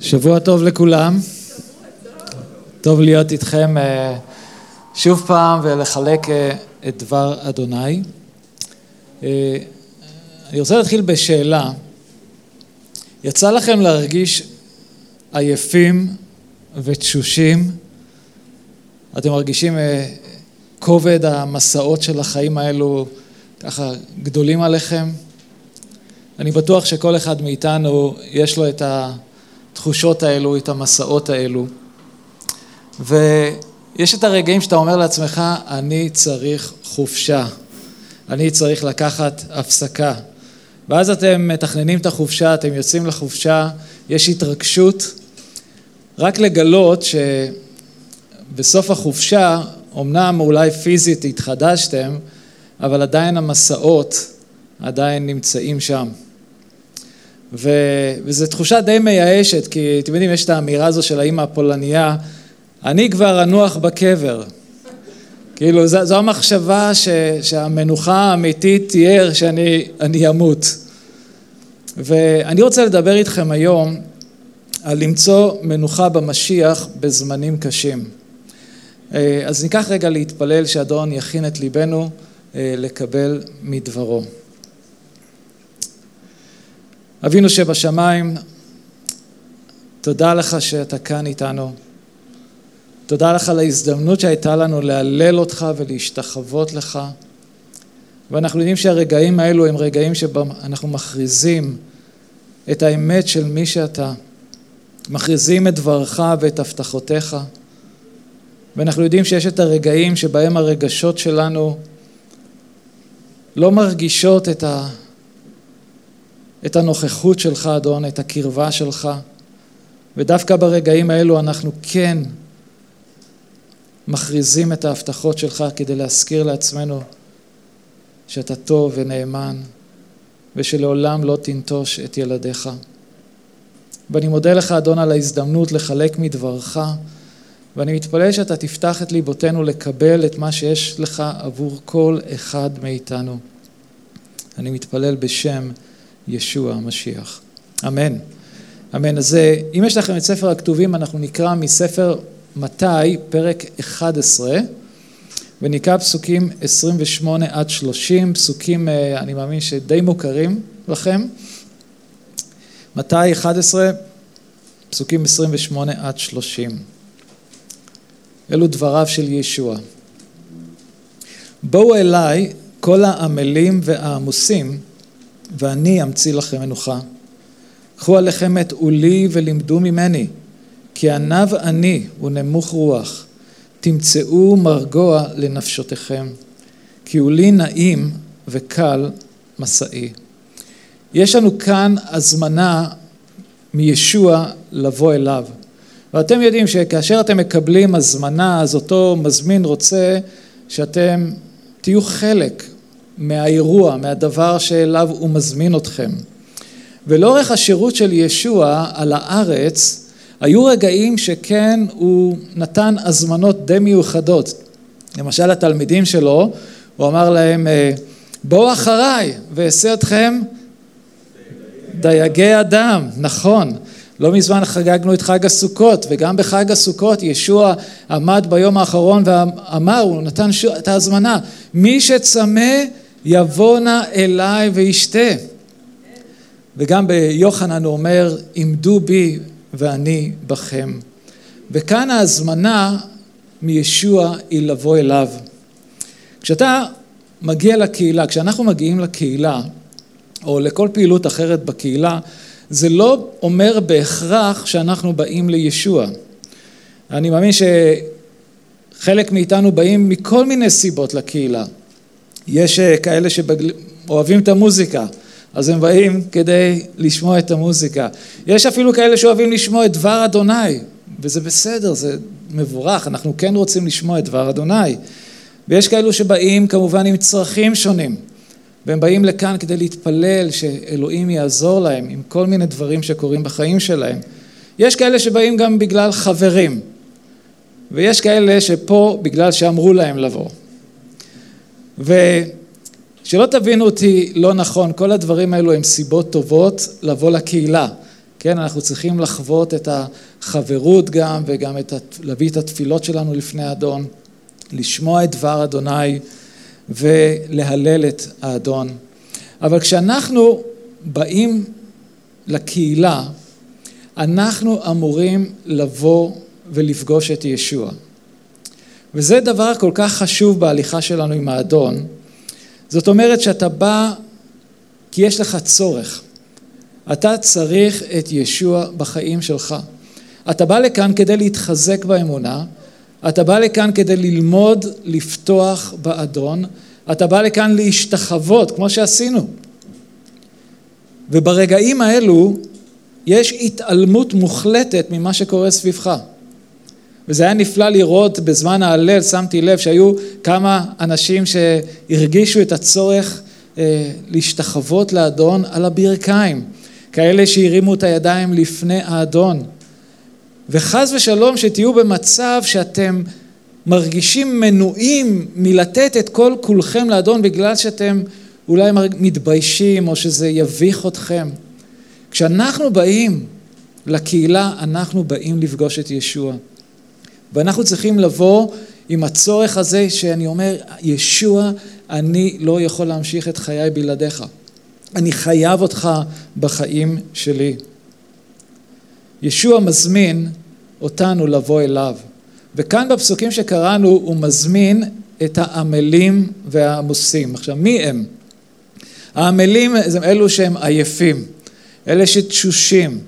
שבוע טוב לכולם. טוב להיות איתכם אה, שוב פעם ולחלק אה, את דבר אדוני. אה, אני רוצה להתחיל בשאלה. יצא לכם להרגיש עייפים ותשושים? אתם מרגישים כובד המסעות של החיים האלו ככה גדולים עליכם? אני בטוח שכל אחד מאיתנו יש לו את התחושות האלו, את המסעות האלו. ויש את הרגעים שאתה אומר לעצמך, אני צריך חופשה, אני צריך לקחת הפסקה. ואז אתם מתכננים את החופשה, אתם יוצאים לחופשה, יש התרגשות, רק לגלות שבסוף החופשה, אמנם אולי פיזית התחדשתם, אבל עדיין המסעות עדיין נמצאים שם. ו... וזו תחושה די מייאשת, כי אתם יודעים, יש את האמירה הזו של האימא הפולניה, אני כבר אנוח בקבר. כאילו, זו, זו המחשבה ש, שהמנוחה האמיתית תהיה שאני אמות. ואני רוצה לדבר איתכם היום על למצוא מנוחה במשיח בזמנים קשים. אה, אז ניקח רגע להתפלל שאדון יכין את ליבנו אה, לקבל מדברו. אבינו שבשמיים, תודה לך שאתה כאן איתנו. תודה לך על ההזדמנות שהייתה לנו להלל אותך ולהשתחוות לך. ואנחנו יודעים שהרגעים האלו הם רגעים שבהם אנחנו מכריזים את האמת של מי שאתה. מכריזים את דברך ואת הבטחותיך. ואנחנו יודעים שיש את הרגעים שבהם הרגשות שלנו לא מרגישות את ה... את הנוכחות שלך, אדון, את הקרבה שלך, ודווקא ברגעים האלו אנחנו כן מכריזים את ההבטחות שלך כדי להזכיר לעצמנו שאתה טוב ונאמן, ושלעולם לא תנטוש את ילדיך. ואני מודה לך, אדון, על ההזדמנות לחלק מדברך, ואני מתפלל שאתה תפתח את ליבותינו לקבל את מה שיש לך עבור כל אחד מאיתנו. אני מתפלל בשם ישוע המשיח. אמן. אמן. אז אה, אם יש לכם את ספר הכתובים, אנחנו נקרא מספר מתי, פרק 11, ונקרא פסוקים 28 עד 30, פסוקים, אה, אני מאמין שדי מוכרים לכם. מתי 11, פסוקים 28 עד 30. אלו דבריו של ישוע. בואו אליי כל העמלים והעמוסים, ואני אמציא לכם מנוחה. קחו עליכם את עולי ולימדו ממני, כי עניו אני ונמוך רוח, תמצאו מרגוע לנפשותיכם, כי עולי נעים וקל משאי. יש לנו כאן הזמנה מישוע לבוא אליו. ואתם יודעים שכאשר אתם מקבלים הזמנה, אז אותו מזמין רוצה שאתם תהיו חלק מהאירוע, מהדבר שאליו הוא מזמין אתכם. ולאורך השירות של ישוע על הארץ, היו רגעים שכן הוא נתן הזמנות די מיוחדות. למשל התלמידים שלו, הוא אמר להם, בואו אחריי ואעשה אתכם דייגי אדם, נכון. לא מזמן חגגנו את חג הסוכות, וגם בחג הסוכות ישוע עמד ביום האחרון ואמר, הוא נתן את ההזמנה, מי שצמא יבוא נא אליי וישתה. וגם ביוחנן הוא אומר, עמדו בי ואני בכם. וכאן ההזמנה מישוע היא לבוא אליו. כשאתה מגיע לקהילה, כשאנחנו מגיעים לקהילה, או לכל פעילות אחרת בקהילה, זה לא אומר בהכרח שאנחנו באים לישוע. אני מאמין שחלק מאיתנו באים מכל מיני סיבות לקהילה. יש אה, כאלה שאוהבים את המוזיקה, אז הם באים כדי לשמוע את המוזיקה. יש אפילו כאלה שאוהבים לשמוע את דבר אדוני, וזה בסדר, זה מבורך, אנחנו כן רוצים לשמוע את דבר אדוני. ויש כאלו שבאים כמובן עם צרכים שונים, והם באים לכאן כדי להתפלל שאלוהים יעזור להם עם כל מיני דברים שקורים בחיים שלהם. יש כאלה שבאים גם בגלל חברים, ויש כאלה שפה בגלל שאמרו להם לבוא. ושלא תבינו אותי לא נכון, כל הדברים האלו הם סיבות טובות לבוא לקהילה. כן, אנחנו צריכים לחוות את החברות גם, וגם את, להביא את התפילות שלנו לפני האדון, לשמוע את דבר אדוני ולהלל את האדון. אבל כשאנחנו באים לקהילה, אנחנו אמורים לבוא ולפגוש את ישוע. וזה דבר כל כך חשוב בהליכה שלנו עם האדון. זאת אומרת שאתה בא כי יש לך צורך. אתה צריך את ישוע בחיים שלך. אתה בא לכאן כדי להתחזק באמונה, אתה בא לכאן כדי ללמוד לפתוח באדון, אתה בא לכאן להשתחוות, כמו שעשינו. וברגעים האלו יש התעלמות מוחלטת ממה שקורה סביבך. וזה היה נפלא לראות בזמן ההלל, שמתי לב שהיו כמה אנשים שהרגישו את הצורך אה, להשתחוות לאדון על הברכיים, כאלה שהרימו את הידיים לפני האדון. וחס ושלום שתהיו במצב שאתם מרגישים מנועים מלתת את כל כולכם לאדון בגלל שאתם אולי מתביישים או שזה יביך אתכם. כשאנחנו באים לקהילה, אנחנו באים לפגוש את ישוע. ואנחנו צריכים לבוא עם הצורך הזה שאני אומר, ישוע, אני לא יכול להמשיך את חיי בלעדיך. אני חייב אותך בחיים שלי. ישוע מזמין אותנו לבוא אליו. וכאן בפסוקים שקראנו הוא מזמין את העמלים והעמוסים. עכשיו מי הם? העמלים הם אלו שהם עייפים, אלה שתשושים,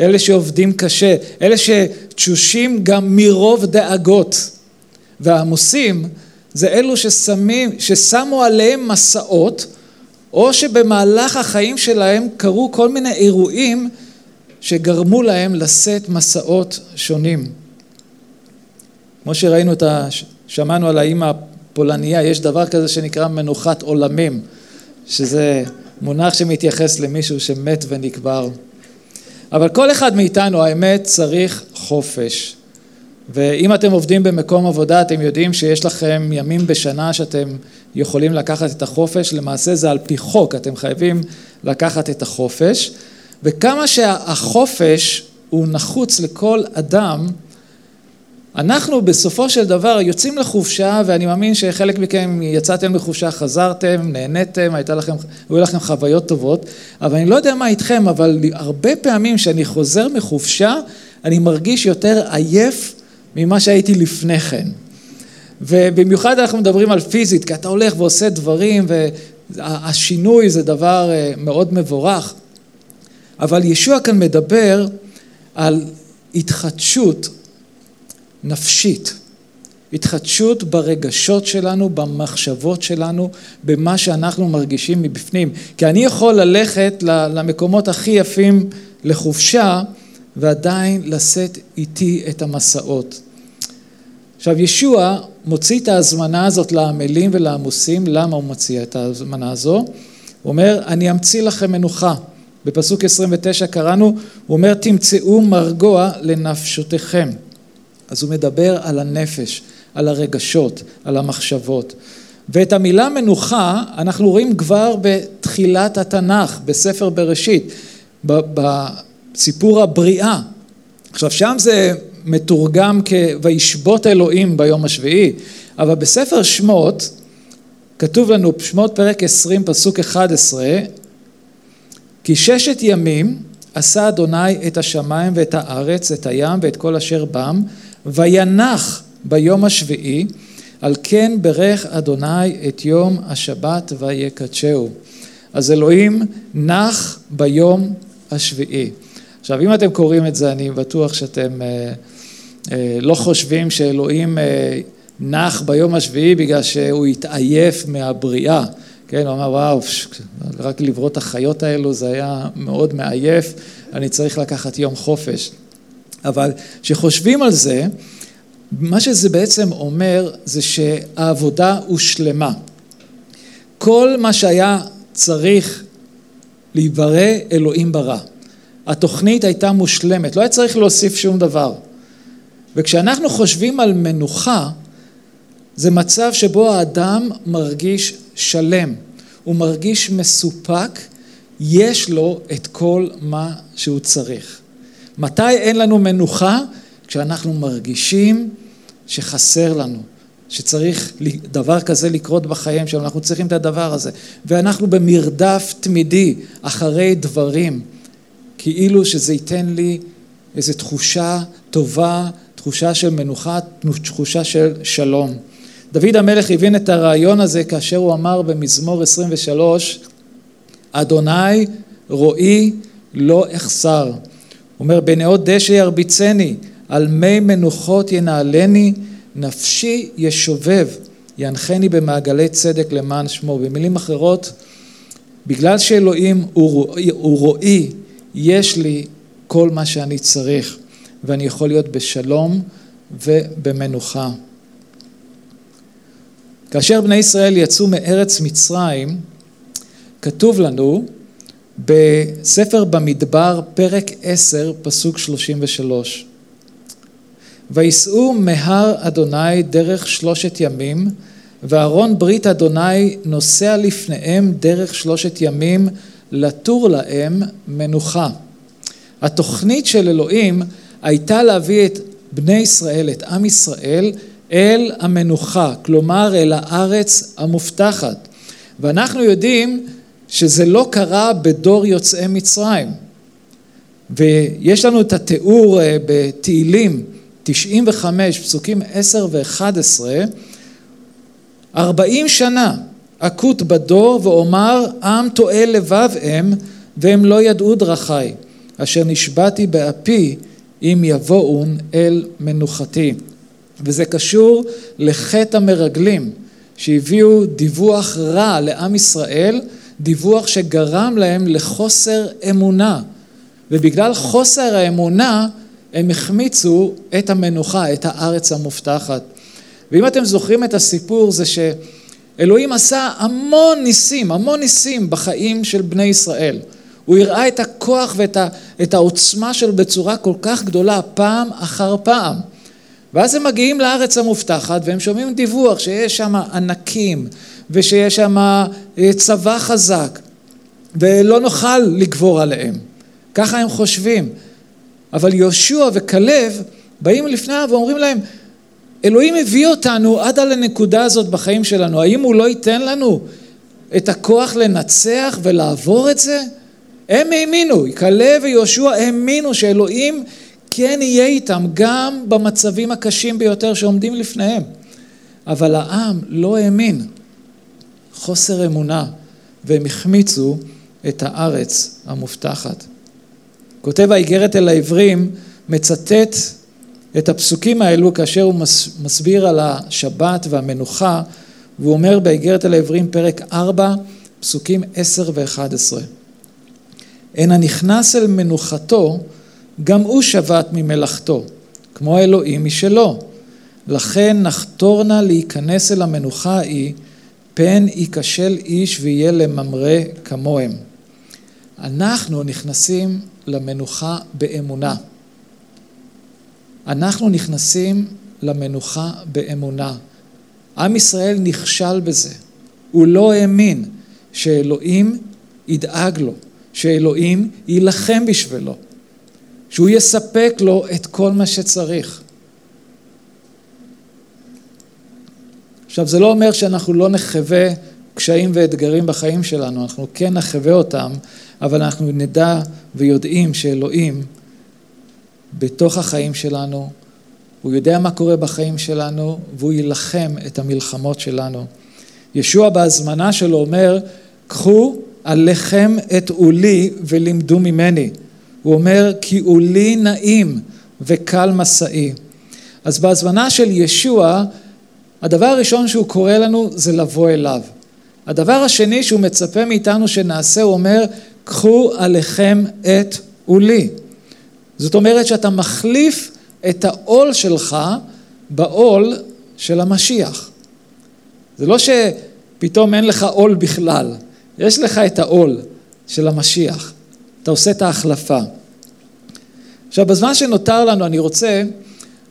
אלה שעובדים קשה, אלה שתשושים גם מרוב דאגות. והעמוסים זה אלו ששמים, ששמו עליהם מסעות, או שבמהלך החיים שלהם קרו כל מיני אירועים שגרמו להם לשאת מסעות שונים. כמו שראינו, את ה... שמענו על האימא הפולניה, יש דבר כזה שנקרא מנוחת עולמים, שזה מונח שמתייחס למישהו שמת ונקבר. אבל כל אחד מאיתנו, האמת, צריך חופש. ואם אתם עובדים במקום עבודה, אתם יודעים שיש לכם ימים בשנה שאתם יכולים לקחת את החופש, למעשה זה על פי חוק, אתם חייבים לקחת את החופש. וכמה שהחופש הוא נחוץ לכל אדם, אנחנו בסופו של דבר יוצאים לחופשה, ואני מאמין שחלק מכם יצאתם לחופשה, חזרתם, נהניתם, לכם, היו לכם חוויות טובות, אבל אני לא יודע מה איתכם, אבל הרבה פעמים כשאני חוזר מחופשה, אני מרגיש יותר עייף ממה שהייתי לפני כן. ובמיוחד אנחנו מדברים על פיזית, כי אתה הולך ועושה דברים, והשינוי זה דבר אה, מאוד מבורך. אבל ישוע כאן מדבר על התחדשות נפשית, התחדשות ברגשות שלנו, במחשבות שלנו, במה שאנחנו מרגישים מבפנים. כי אני יכול ללכת למקומות הכי יפים לחופשה ועדיין לשאת איתי את המסעות. עכשיו ישוע מוציא את ההזמנה הזאת לעמלים ולעמוסים, למה הוא מציע את ההזמנה הזו? הוא אומר, אני אמציא לכם מנוחה. בפסוק 29 קראנו, הוא אומר, תמצאו מרגוע לנפשותיכם. אז הוא מדבר על הנפש, על הרגשות, על המחשבות. ואת המילה מנוחה אנחנו רואים כבר בתחילת התנ"ך, בספר בראשית, בסיפור הבריאה. עכשיו שם זה מתורגם כ"וישבות אלוהים ביום השביעי", אבל בספר שמות כתוב לנו, שמות פרק 20 פסוק 11, כי ששת ימים עשה אדוני את השמיים ואת הארץ, את הים ואת כל אשר בם, וינח ביום השביעי, על כן ברך אדוני את יום השבת ויקדשהו. אז אלוהים נח ביום השביעי. עכשיו אם אתם קוראים את זה אני בטוח שאתם אה, אה, לא חושבים שאלוהים אה, נח ביום השביעי בגלל שהוא התעייף מהבריאה. כן, הוא אמר וואו, רק לברוא את החיות האלו זה היה מאוד מעייף, אני צריך לקחת יום חופש. אבל כשחושבים על זה, מה שזה בעצם אומר זה שהעבודה הושלמה. כל מה שהיה צריך להיברא, אלוהים ברא. התוכנית הייתה מושלמת, לא היה צריך להוסיף שום דבר. וכשאנחנו חושבים על מנוחה, זה מצב שבו האדם מרגיש שלם, הוא מרגיש מסופק, יש לו את כל מה שהוא צריך. מתי אין לנו מנוחה? כשאנחנו מרגישים שחסר לנו, שצריך דבר כזה לקרות בחיים שלנו, אנחנו צריכים את הדבר הזה. ואנחנו במרדף תמידי אחרי דברים, כאילו שזה ייתן לי איזו תחושה טובה, תחושה של מנוחה, תחושה של שלום. דוד המלך הבין את הרעיון הזה כאשר הוא אמר במזמור 23, אדוני רועי לא אחסר. אומר, בנאות דשא ירביצני, על מי מנוחות ינעלני, נפשי ישובב, ינחני במעגלי צדק למען שמו. במילים אחרות, בגלל שאלוהים הוא רועי, יש לי כל מה שאני צריך, ואני יכול להיות בשלום ובמנוחה. כאשר בני ישראל יצאו מארץ מצרים, כתוב לנו בספר במדבר, פרק 10, פסוק 33. ויסעו מהר אדוני דרך שלושת ימים, וארון ברית אדוני נוסע לפניהם דרך שלושת ימים, לתור להם מנוחה. התוכנית של אלוהים הייתה להביא את בני ישראל, את עם ישראל, אל המנוחה, כלומר אל הארץ המובטחת. ואנחנו יודעים שזה לא קרה בדור יוצאי מצרים. ויש לנו את התיאור אה, בתהילים 95, פסוקים 10 ו-11, 40 שנה אקוט בדור ואומר עם טועה לבב הם והם לא ידעו דרכי אשר נשבעתי באפי אם יבואון אל מנוחתי וזה קשור לחטא המרגלים שהביאו דיווח רע לעם ישראל דיווח שגרם להם לחוסר אמונה ובגלל חוסר האמונה הם החמיצו את המנוחה, את הארץ המובטחת. ואם אתם זוכרים את הסיפור זה שאלוהים עשה המון ניסים, המון ניסים בחיים של בני ישראל. הוא הראה את הכוח ואת ה, את העוצמה שלו בצורה כל כך גדולה פעם אחר פעם. ואז הם מגיעים לארץ המובטחת והם שומעים דיווח שיש שם ענקים ושיש שם אה, צבא חזק ולא נוכל לגבור עליהם. ככה הם חושבים. אבל יהושע וכלב באים לפניו ואומרים להם, אלוהים הביא אותנו עד על הנקודה הזאת בחיים שלנו, האם הוא לא ייתן לנו את הכוח לנצח ולעבור את זה? הם האמינו, כלב ויהושע האמינו שאלוהים כן יהיה איתם גם במצבים הקשים ביותר שעומדים לפניהם. אבל העם לא האמין, חוסר אמונה, והם החמיצו את הארץ המובטחת. כותב האיגרת אל העברים מצטט את הפסוקים האלו כאשר הוא מסביר על השבת והמנוחה והוא אומר באיגרת אל העברים פרק 4 פסוקים 10 ו-11 אין הנכנס אל מנוחתו גם הוא שבת ממלאכתו כמו האלוהים משלו לכן נחתור נא להיכנס אל המנוחה ההיא פן ייכשל איש ויהיה לממרא כמוהם אנחנו נכנסים למנוחה באמונה. אנחנו נכנסים למנוחה באמונה. עם ישראל נכשל בזה. הוא לא האמין שאלוהים ידאג לו, שאלוהים יילחם בשבילו, שהוא יספק לו את כל מה שצריך. עכשיו זה לא אומר שאנחנו לא נחווה קשיים ואתגרים בחיים שלנו, אנחנו כן נחווה אותם, אבל אנחנו נדע ויודעים שאלוהים בתוך החיים שלנו, הוא יודע מה קורה בחיים שלנו והוא יילחם את המלחמות שלנו. ישוע בהזמנה שלו אומר, קחו עליכם את עולי ולימדו ממני. הוא אומר, כי עולי נעים וקל משאי. אז בהזמנה של ישוע, הדבר הראשון שהוא קורא לנו זה לבוא אליו. הדבר השני שהוא מצפה מאיתנו שנעשה, הוא אומר, קחו עליכם את עולי. זאת אומרת שאתה מחליף את העול שלך בעול של המשיח. זה לא שפתאום אין לך עול בכלל, יש לך את העול של המשיח. אתה עושה את ההחלפה. עכשיו, בזמן שנותר לנו אני רוצה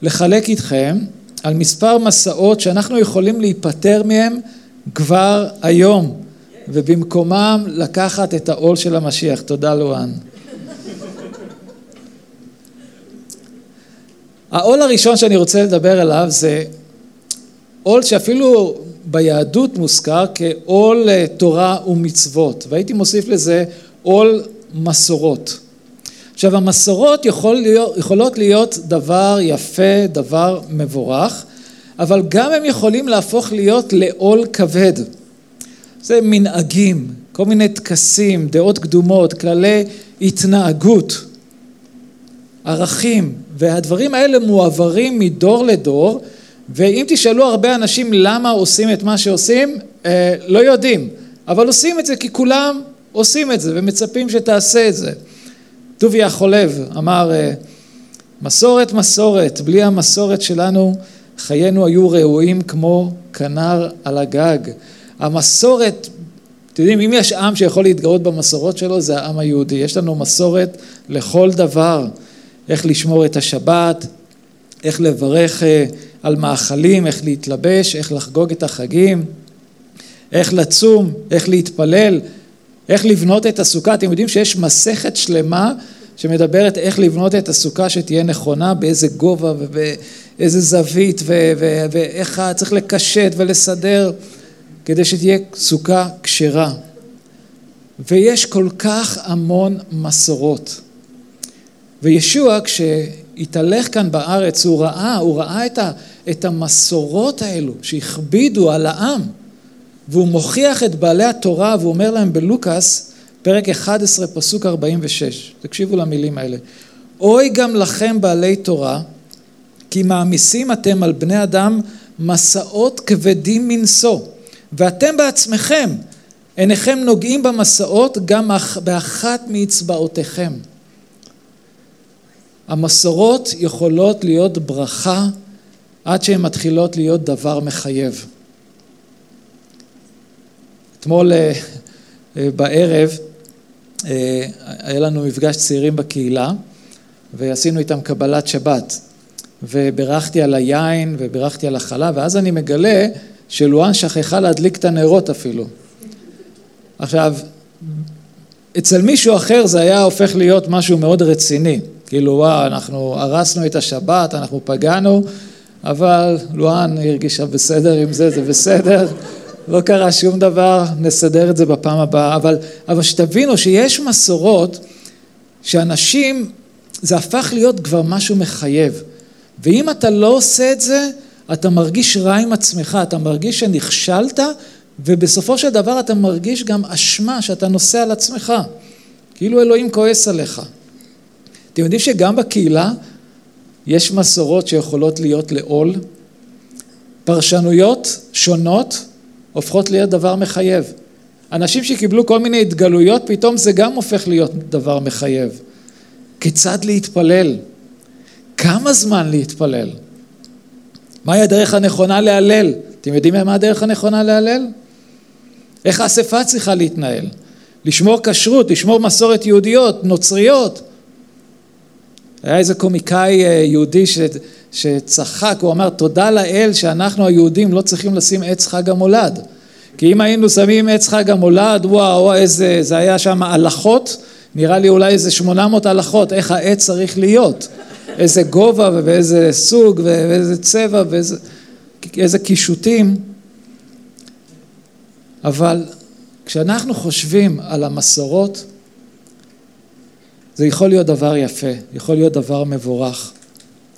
לחלק איתכם על מספר מסעות שאנחנו יכולים להיפטר מהם כבר היום, ובמקומם לקחת את העול של המשיח. תודה לואן. העול הראשון שאני רוצה לדבר עליו זה עול שאפילו ביהדות מוזכר כעול אה, תורה ומצוות, והייתי מוסיף לזה עול מסורות. עכשיו המסורות יכול להיות, יכולות להיות דבר יפה, דבר מבורך, אבל גם הם יכולים להפוך להיות לעול כבד. זה מנהגים, כל מיני טקסים, דעות קדומות, כללי התנהגות, ערכים, והדברים האלה מועברים מדור לדור, ואם תשאלו הרבה אנשים למה עושים את מה שעושים, אה, לא יודעים, אבל עושים את זה כי כולם עושים את זה ומצפים שתעשה את זה. טוביה חולב אמר, אה, מסורת מסורת, בלי המסורת שלנו חיינו היו ראויים כמו כנר על הגג. המסורת, אתם יודעים, אם יש עם שיכול להתגאות במסורות שלו, זה העם היהודי. יש לנו מסורת לכל דבר, איך לשמור את השבת, איך לברך אה, על מאכלים, איך להתלבש, איך לחגוג את החגים, איך לצום, איך להתפלל, איך לבנות את הסוכה. אתם יודעים שיש מסכת שלמה שמדברת איך לבנות את הסוכה שתהיה נכונה, באיזה גובה ובאיזה זווית ואיך צריך לקשט ולסדר כדי שתהיה סוכה כשרה. ויש כל כך המון מסורות. וישוע כשהתהלך כאן בארץ הוא ראה, הוא ראה את, ה, את המסורות האלו שהכבידו על העם והוא מוכיח את בעלי התורה והוא אומר להם בלוקאס פרק 11 פסוק 46 תקשיבו למילים האלה. אוי גם לכם בעלי תורה כי מעמיסים אתם על בני אדם מסעות כבדים מנשוא ואתם בעצמכם עיניכם נוגעים במסעות גם באחת מאצבעותיכם. המסורות יכולות להיות ברכה עד שהן מתחילות להיות דבר מחייב. אתמול אה, אה, בערב אה, היה לנו מפגש צעירים בקהילה ועשינו איתם קבלת שבת ובירכתי על היין ובירכתי על החלה ואז אני מגלה שלואן שכחה להדליק את הנרות אפילו. עכשיו, אצל מישהו אחר זה היה הופך להיות משהו מאוד רציני. כאילו, וואו, אנחנו הרסנו את השבת, אנחנו פגענו, אבל לואן הרגישה בסדר עם זה, זה בסדר, לא קרה שום דבר, נסדר את זה בפעם הבאה. אבל, אבל שתבינו שיש מסורות שאנשים, זה הפך להיות כבר משהו מחייב. ואם אתה לא עושה את זה, אתה מרגיש רע עם עצמך, אתה מרגיש שנכשלת, ובסופו של דבר אתה מרגיש גם אשמה שאתה נושא על עצמך. כאילו אלוהים כועס עליך. אתם יודעים שגם בקהילה יש מסורות שיכולות להיות לעול? פרשנויות שונות הופכות להיות דבר מחייב. אנשים שקיבלו כל מיני התגלויות, פתאום זה גם הופך להיות דבר מחייב. כיצד להתפלל? כמה זמן להתפלל? מהי הדרך הנכונה להלל? אתם יודעים מה הדרך הנכונה להלל? איך האספה צריכה להתנהל? לשמור כשרות, לשמור מסורת יהודיות, נוצריות. היה איזה קומיקאי אה, יהודי ש, שצחק, הוא אמר תודה לאל שאנחנו היהודים לא צריכים לשים עץ חג המולד. כי אם היינו שמים עץ חג המולד, וואו, איזה, זה היה שם הלכות, נראה לי אולי איזה 800 הלכות, איך העץ צריך להיות. איזה גובה ואיזה סוג ואיזה צבע ואיזה קישוטים. אבל כשאנחנו חושבים על המסורות, זה יכול להיות דבר יפה, יכול להיות דבר מבורך,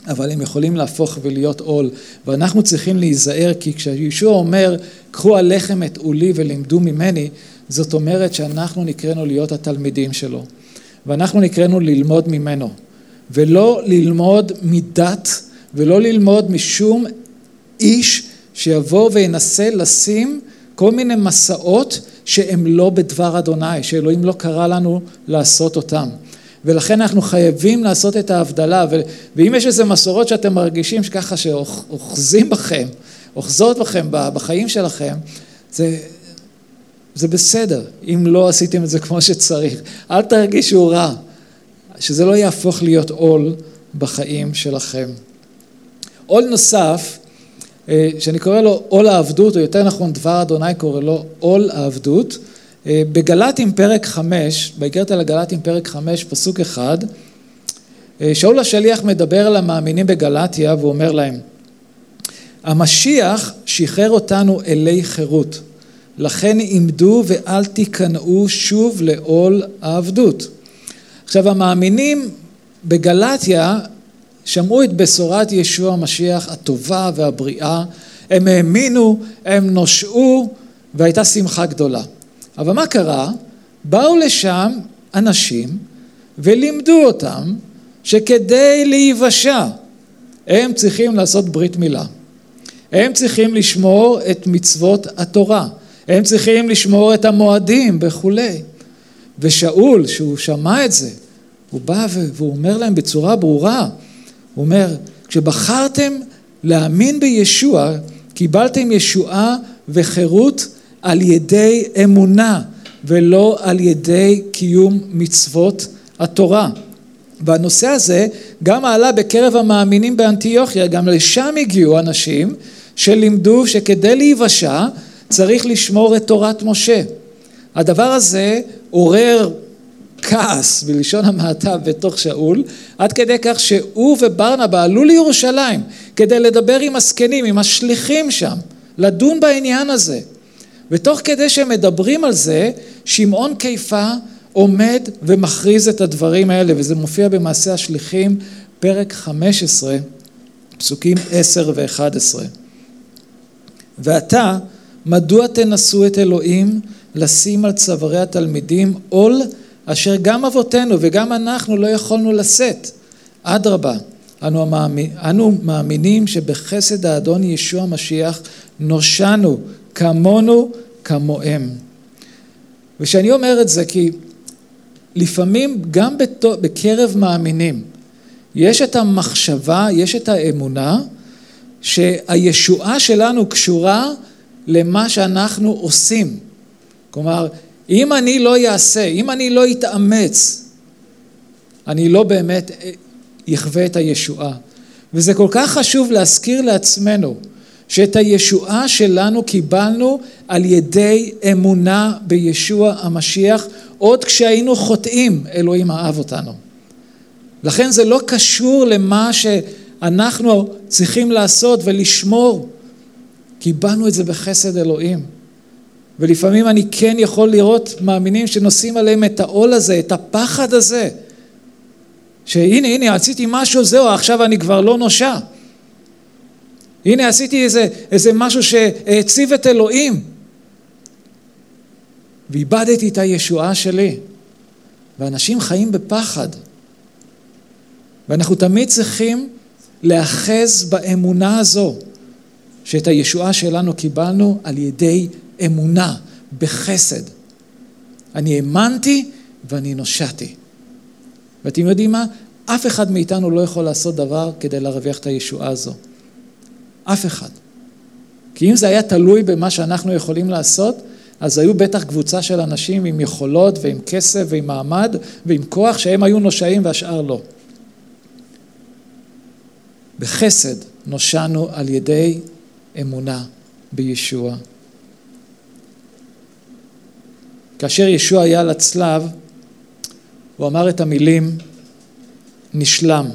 אבל הם יכולים להפוך ולהיות עול, ואנחנו צריכים להיזהר, כי כשישוע אומר, קחו הלחם את עולי ולמדו ממני, זאת אומרת שאנחנו נקראנו להיות התלמידים שלו, ואנחנו נקראנו ללמוד ממנו, ולא ללמוד מדת, ולא ללמוד משום איש שיבוא וינסה לשים כל מיני מסעות שהם לא בדבר אדוני, שאלוהים לא קרא לנו לעשות אותם. ולכן אנחנו חייבים לעשות את ההבדלה, ו- ואם יש איזה מסורות שאתם מרגישים שככה שאוחזים בכם, אוחזות בכם בחיים שלכם, זה, זה בסדר, אם לא עשיתם את זה כמו שצריך. אל תרגישו רע, שזה לא יהפוך להיות עול בחיים שלכם. עול נוסף, אה, שאני קורא לו עול העבדות, או יותר נכון דבר אדוני קורא לו עול העבדות, בגל"טים פרק חמש, באיגרת על הגל"טים פרק חמש, פסוק אחד, שאול השליח מדבר על המאמינים בגלטיה והוא אומר להם, המשיח שחרר אותנו אלי חירות, לכן עמדו ואל תיכנעו שוב לעול העבדות. עכשיו המאמינים בגלטיה שמעו את בשורת ישוע המשיח הטובה והבריאה, הם האמינו, הם נושעו והייתה שמחה גדולה. אבל מה קרה? באו לשם אנשים ולימדו אותם שכדי להיוושע הם צריכים לעשות ברית מילה. הם צריכים לשמור את מצוות התורה, הם צריכים לשמור את המועדים וכולי. ושאול, שהוא שמע את זה, הוא בא והוא אומר להם בצורה ברורה, הוא אומר, כשבחרתם להאמין בישוע, קיבלתם ישועה וחירות על ידי אמונה ולא על ידי קיום מצוות התורה. והנושא הזה גם עלה בקרב המאמינים באנטיוכיה, גם לשם הגיעו אנשים שלימדו שכדי להיוושע צריך לשמור את תורת משה. הדבר הזה עורר כעס בלשון המעטה בתוך שאול, עד כדי כך שהוא וברנבה עלו לירושלים כדי לדבר עם הזקנים, עם השליחים שם, לדון בעניין הזה. ותוך כדי שהם מדברים על זה, שמעון קיפה עומד ומכריז את הדברים האלה, וזה מופיע במעשה השליחים, פרק 15, פסוקים 10 ו-11. ועתה, מדוע תנסו את אלוהים לשים על צווארי התלמידים עול אשר גם אבותינו וגם אנחנו לא יכולנו לשאת? אדרבה, אנו, המאמין, אנו מאמינים שבחסד האדון ישוע המשיח נושענו כמונו כמוהם. וכשאני אומר את זה כי לפעמים גם בקרב מאמינים יש את המחשבה, יש את האמונה שהישועה שלנו קשורה למה שאנחנו עושים. כלומר, אם אני לא אעשה, אם אני לא אתאמץ, אני לא באמת אחווה את הישועה. וזה כל כך חשוב להזכיר לעצמנו שאת הישועה שלנו קיבלנו על ידי אמונה בישוע המשיח עוד כשהיינו חוטאים אלוהים אהב אותנו. לכן זה לא קשור למה שאנחנו צריכים לעשות ולשמור. קיבלנו את זה בחסד אלוהים. ולפעמים אני כן יכול לראות מאמינים שנושאים עליהם את העול הזה, את הפחד הזה. שהנה, הנה, עשיתי משהו, זהו, עכשיו אני כבר לא נושע. הנה, עשיתי איזה, איזה משהו שהעציב את אלוהים. ואיבדתי את הישועה שלי. ואנשים חיים בפחד. ואנחנו תמיד צריכים להאחז באמונה הזו, שאת הישועה שלנו קיבלנו על ידי אמונה, בחסד. אני האמנתי ואני נושעתי. ואתם יודעים מה? אף אחד מאיתנו לא יכול לעשות דבר כדי להרוויח את הישועה הזו. אף אחד. כי אם זה היה תלוי במה שאנחנו יכולים לעשות, אז היו בטח קבוצה של אנשים עם יכולות ועם כסף ועם מעמד ועם כוח שהם היו נושעים והשאר לא. בחסד נושענו על ידי אמונה בישוע. כאשר ישוע היה על הצלב, הוא אמר את המילים נשלם,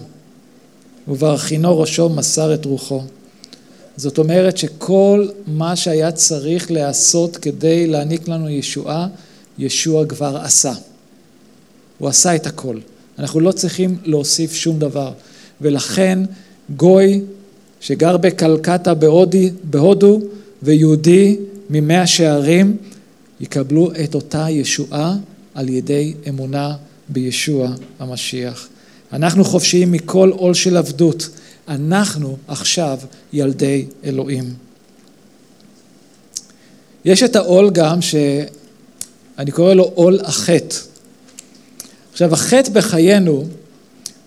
וברכינו ראשו מסר את רוחו. זאת אומרת שכל מה שהיה צריך להיעשות כדי להעניק לנו ישועה, ישוע כבר עשה. הוא עשה את הכל. אנחנו לא צריכים להוסיף שום דבר. ולכן גוי שגר בקלקטה בהודי, בהודו ויהודי ממאה שערים יקבלו את אותה ישועה על ידי אמונה בישוע המשיח. אנחנו חופשיים מכל עול של עבדות. אנחנו עכשיו ילדי אלוהים. יש את העול גם שאני קורא לו עול החטא. עכשיו החטא בחיינו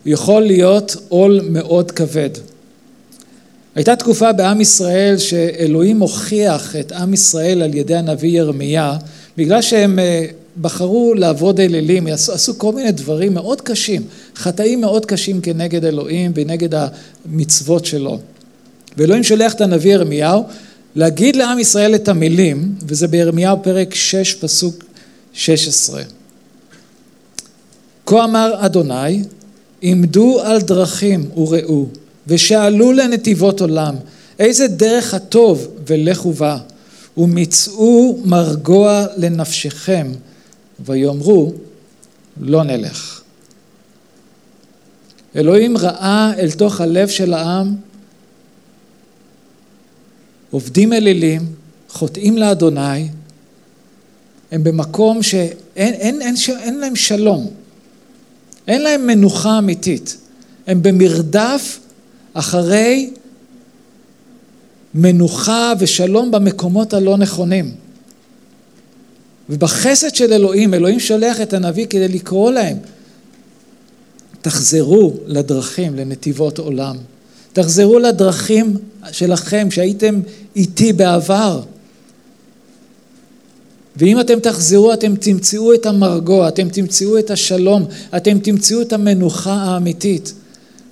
יכול להיות עול מאוד כבד. הייתה תקופה בעם ישראל שאלוהים הוכיח את עם ישראל על ידי הנביא ירמיה בגלל שהם אה, בחרו לעבוד אלילים, עשו, כל מיני דברים מאוד קשים, חטאים מאוד קשים כנגד אלוהים ונגד המצוות שלו. ואלוהים שולח את הנביא ירמיהו להגיד לעם ישראל את המילים, וזה בירמיהו פרק 6 פסוק 16. כה אמר אדוני, עמדו על דרכים וראו, ושאלו לנתיבות עולם, איזה דרך הטוב ולכו בה, ומצאו מרגוע לנפשכם, ויאמרו לא נלך. אלוהים ראה אל תוך הלב של העם, עובדים אלילים, חוטאים לאדוני, הם במקום שאין אין, אין, אין להם שלום, אין להם מנוחה אמיתית, הם במרדף אחרי מנוחה ושלום במקומות הלא נכונים. ובחסד של אלוהים, אלוהים שולח את הנביא כדי לקרוא להם, תחזרו לדרכים, לנתיבות עולם. תחזרו לדרכים שלכם שהייתם איתי בעבר. ואם אתם תחזרו, אתם תמצאו את המרגוע, אתם תמצאו את השלום, אתם תמצאו את המנוחה האמיתית.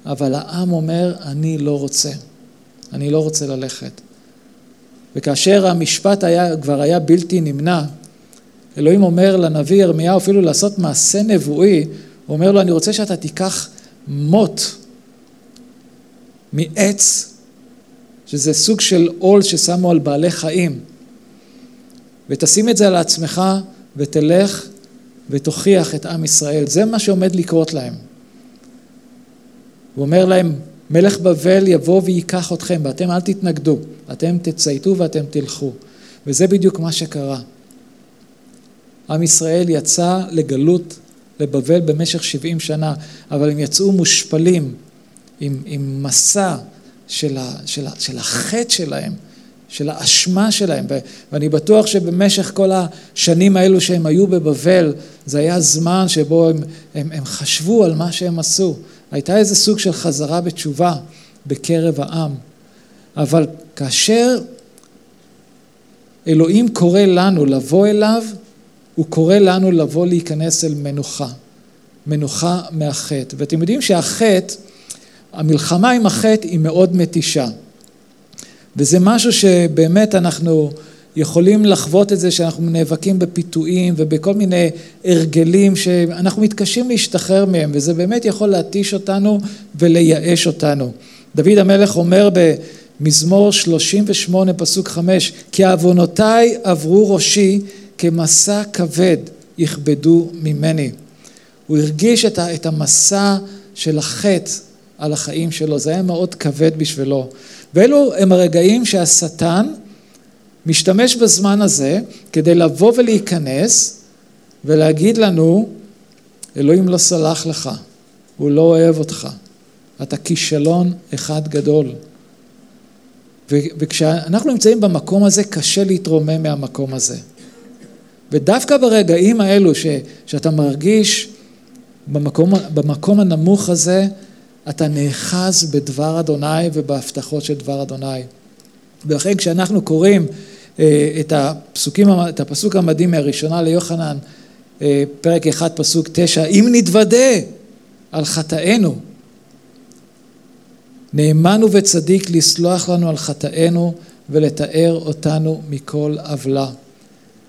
אבל העם אומר, אני לא רוצה. אני לא רוצה ללכת. וכאשר המשפט היה, כבר היה בלתי נמנע, אלוהים אומר לנביא ירמיהו אפילו לעשות מעשה נבואי, הוא אומר לו, אני רוצה שאתה תיקח מוט מעץ, שזה סוג של עול ששמו על בעלי חיים, ותשים את זה על עצמך ותלך ותוכיח את עם ישראל. זה מה שעומד לקרות להם. הוא אומר להם, מלך בבל יבוא וייקח אתכם, ואתם אל תתנגדו, אתם תצייתו ואתם תלכו. וזה בדיוק מה שקרה. עם ישראל יצא לגלות לבבל במשך 70 שנה, אבל הם יצאו מושפלים עם, עם מסע של, ה, של, ה, של החטא שלהם, של האשמה שלהם, ואני בטוח שבמשך כל השנים האלו שהם היו בבבל, זה היה זמן שבו הם, הם, הם חשבו על מה שהם עשו. הייתה איזה סוג של חזרה בתשובה בקרב העם. אבל כאשר אלוהים קורא לנו לבוא אליו, הוא קורא לנו לבוא להיכנס אל מנוחה. מנוחה מהחטא. ואתם יודעים שהחטא, המלחמה עם החטא היא מאוד מתישה. וזה משהו שבאמת אנחנו יכולים לחוות את זה שאנחנו נאבקים בפיתויים ובכל מיני הרגלים שאנחנו מתקשים להשתחרר מהם וזה באמת יכול להתיש אותנו ולייאש אותנו. דוד המלך אומר במזמור 38 פסוק 5 כי עוונותיי עברו ראשי כמסע כבד יכבדו ממני. הוא הרגיש את המסע של החטא על החיים שלו, זה היה מאוד כבד בשבילו. ואלו הם הרגעים שהשטן משתמש בזמן הזה כדי לבוא ולהיכנס ולהגיד לנו, אלוהים לא סלח לך, הוא לא אוהב אותך, אתה כישלון אחד גדול. וכשאנחנו נמצאים במקום הזה, קשה להתרומם מהמקום הזה. ודווקא ברגעים האלו ש, שאתה מרגיש במקום, במקום הנמוך הזה, אתה נאחז בדבר אדוני ובהבטחות של דבר אדוני. ולכן כשאנחנו קוראים אה, את, הפסוקים, את הפסוק המדהים מהראשונה ליוחנן, אה, פרק 1 פסוק 9, אם נתוודה על חטאינו, נאמן וצדיק לסלוח לנו על חטאינו ולתאר אותנו מכל עוולה.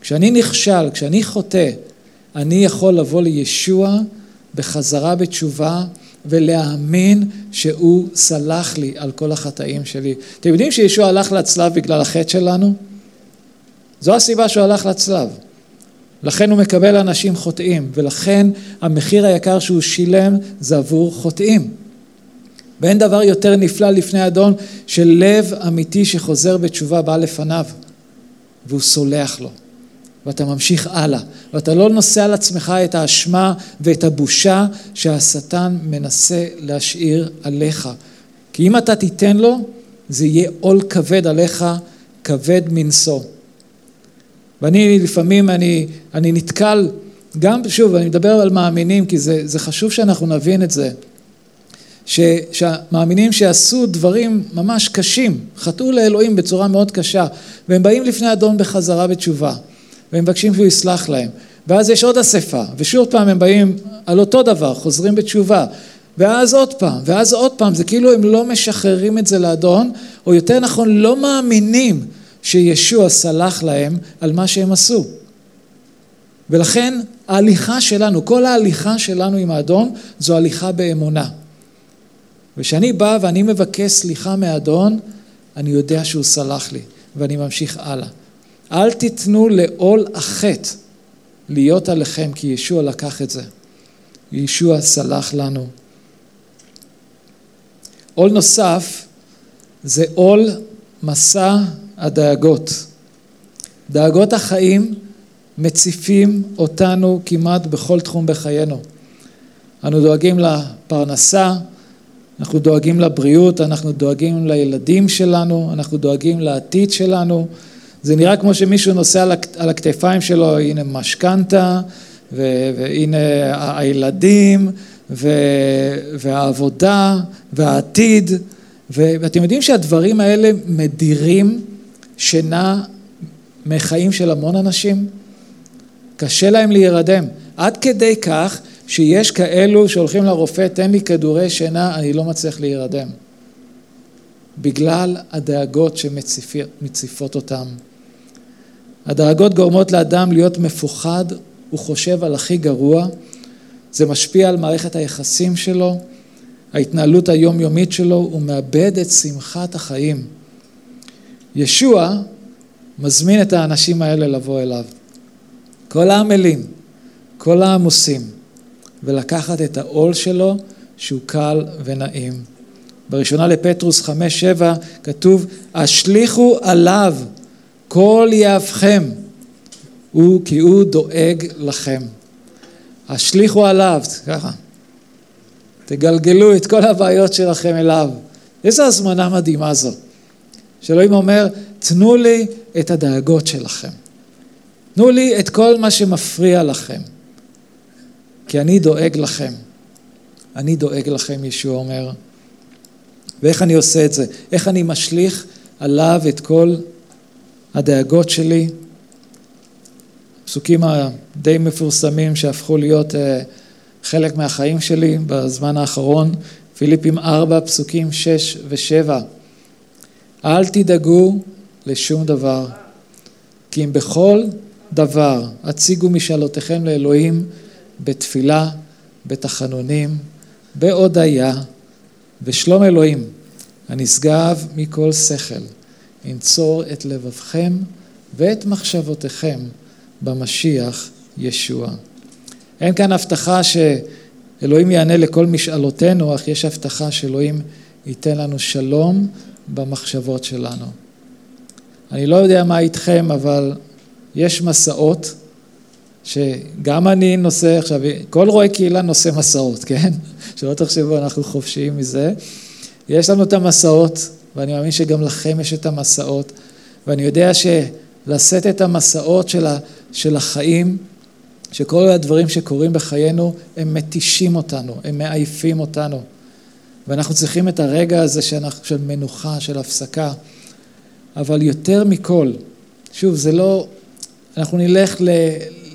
כשאני נכשל, כשאני חוטא, אני יכול לבוא לישוע בחזרה בתשובה ולהאמין שהוא סלח לי על כל החטאים שלי. אתם יודעים שישוע הלך לצלב בגלל החטא שלנו? זו הסיבה שהוא הלך לצלב. לכן הוא מקבל אנשים חוטאים, ולכן המחיר היקר שהוא שילם זה עבור חוטאים. ואין דבר יותר נפלא לפני אדון של לב אמיתי שחוזר בתשובה בא לפניו, והוא סולח לו. ואתה ממשיך הלאה, ואתה לא נושא על עצמך את האשמה ואת הבושה שהשטן מנסה להשאיר עליך. כי אם אתה תיתן לו, זה יהיה עול כבד עליך, כבד מנשוא. ואני לפעמים, אני, אני נתקל, גם שוב, אני מדבר על מאמינים, כי זה, זה חשוב שאנחנו נבין את זה, ש, שהמאמינים שעשו דברים ממש קשים, חטאו לאלוהים בצורה מאוד קשה, והם באים לפני אדון בחזרה בתשובה. והם מבקשים שהוא יסלח להם. ואז יש עוד אספה, ושוב פעם הם באים על אותו דבר, חוזרים בתשובה. ואז עוד פעם, ואז עוד פעם, זה כאילו הם לא משחררים את זה לאדון, או יותר נכון, לא מאמינים שישוע סלח להם על מה שהם עשו. ולכן ההליכה שלנו, כל ההליכה שלנו עם האדון זו הליכה באמונה. וכשאני בא ואני מבקש סליחה מהאדון, אני יודע שהוא סלח לי, ואני ממשיך הלאה. אל תיתנו לעול החטא להיות עליכם, כי ישוע לקח את זה. ישוע סלח לנו. עול נוסף זה עול מסע הדאגות. דאגות החיים מציפים אותנו כמעט בכל תחום בחיינו. אנו דואגים לפרנסה, אנחנו דואגים לבריאות, אנחנו דואגים לילדים שלנו, אנחנו דואגים לעתיד שלנו. זה נראה כמו שמישהו נוסע על הכתפיים שלו, הנה משכנתה, והנה הילדים, והעבודה, והעתיד, ואתם יודעים שהדברים האלה מדירים שינה מחיים של המון אנשים? קשה להם להירדם. עד כדי כך שיש כאלו שהולכים לרופא, תן לי כדורי שינה, אני לא מצליח להירדם. בגלל הדאגות שמציפות אותם. הדאגות גורמות לאדם להיות מפוחד, הוא חושב על הכי גרוע, זה משפיע על מערכת היחסים שלו, ההתנהלות היומיומית שלו, הוא מאבד את שמחת החיים. ישוע מזמין את האנשים האלה לבוא אליו. כל העמלים, כל העמוסים, ולקחת את העול שלו שהוא קל ונעים. בראשונה לפטרוס חמש שבע כתוב, השליכו עליו כל יהבכם, הוא כי הוא דואג לכם. השליכו עליו, ככה, תגלגלו את כל הבעיות שלכם אליו. איזו הזמנה מדהימה זו. שאלוהים אומר, תנו לי את הדאגות שלכם. תנו לי את כל מה שמפריע לכם, כי אני דואג לכם. אני דואג לכם, ישוע אומר. ואיך אני עושה את זה? איך אני משליך עליו את כל הדאגות שלי? פסוקים הדי מפורסמים שהפכו להיות אה, חלק מהחיים שלי בזמן האחרון, פיליפים 4, פסוקים 6 ו-7. אל תדאגו לשום דבר, כי אם בכל דבר הציגו משאלותיכם לאלוהים בתפילה, בתחנונים, בהודיה, ושלום אלוהים, הנשגב מכל שכל, ינצור את לבבכם ואת מחשבותיכם במשיח ישוע. אין כאן הבטחה שאלוהים יענה לכל משאלותינו, אך יש הבטחה שאלוהים ייתן לנו שלום במחשבות שלנו. אני לא יודע מה איתכם, אבל יש מסעות שגם אני נושא, עכשיו, כל רואה קהילה נושא מסעות, כן? שלא תחשבו, אנחנו חופשיים מזה. יש לנו את המסעות, ואני מאמין שגם לכם יש את המסעות, ואני יודע שלשאת את המסעות של, של החיים, שכל הדברים שקורים בחיינו, הם מתישים אותנו, הם מעייפים אותנו. ואנחנו צריכים את הרגע הזה שאנחנו, של מנוחה, של הפסקה. אבל יותר מכל, שוב, זה לא, אנחנו נלך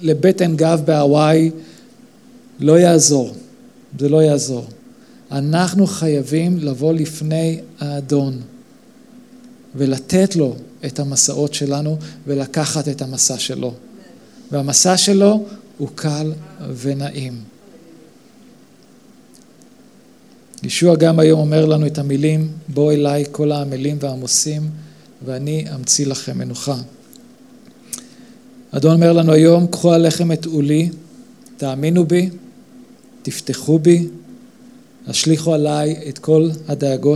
לבטן גב בהוואי, לא יעזור, זה לא יעזור. אנחנו חייבים לבוא לפני האדון ולתת לו את המסעות שלנו ולקחת את המסע שלו. והמסע שלו הוא קל ונעים. ישוע גם היום אומר לנו את המילים, בוא אליי כל העמלים והעמוסים ואני אמציא לכם מנוחה. אדון אומר לנו היום, קחו עליכם את עולי, תאמינו בי, תפתחו בי, השליכו עליי את כל הדאגות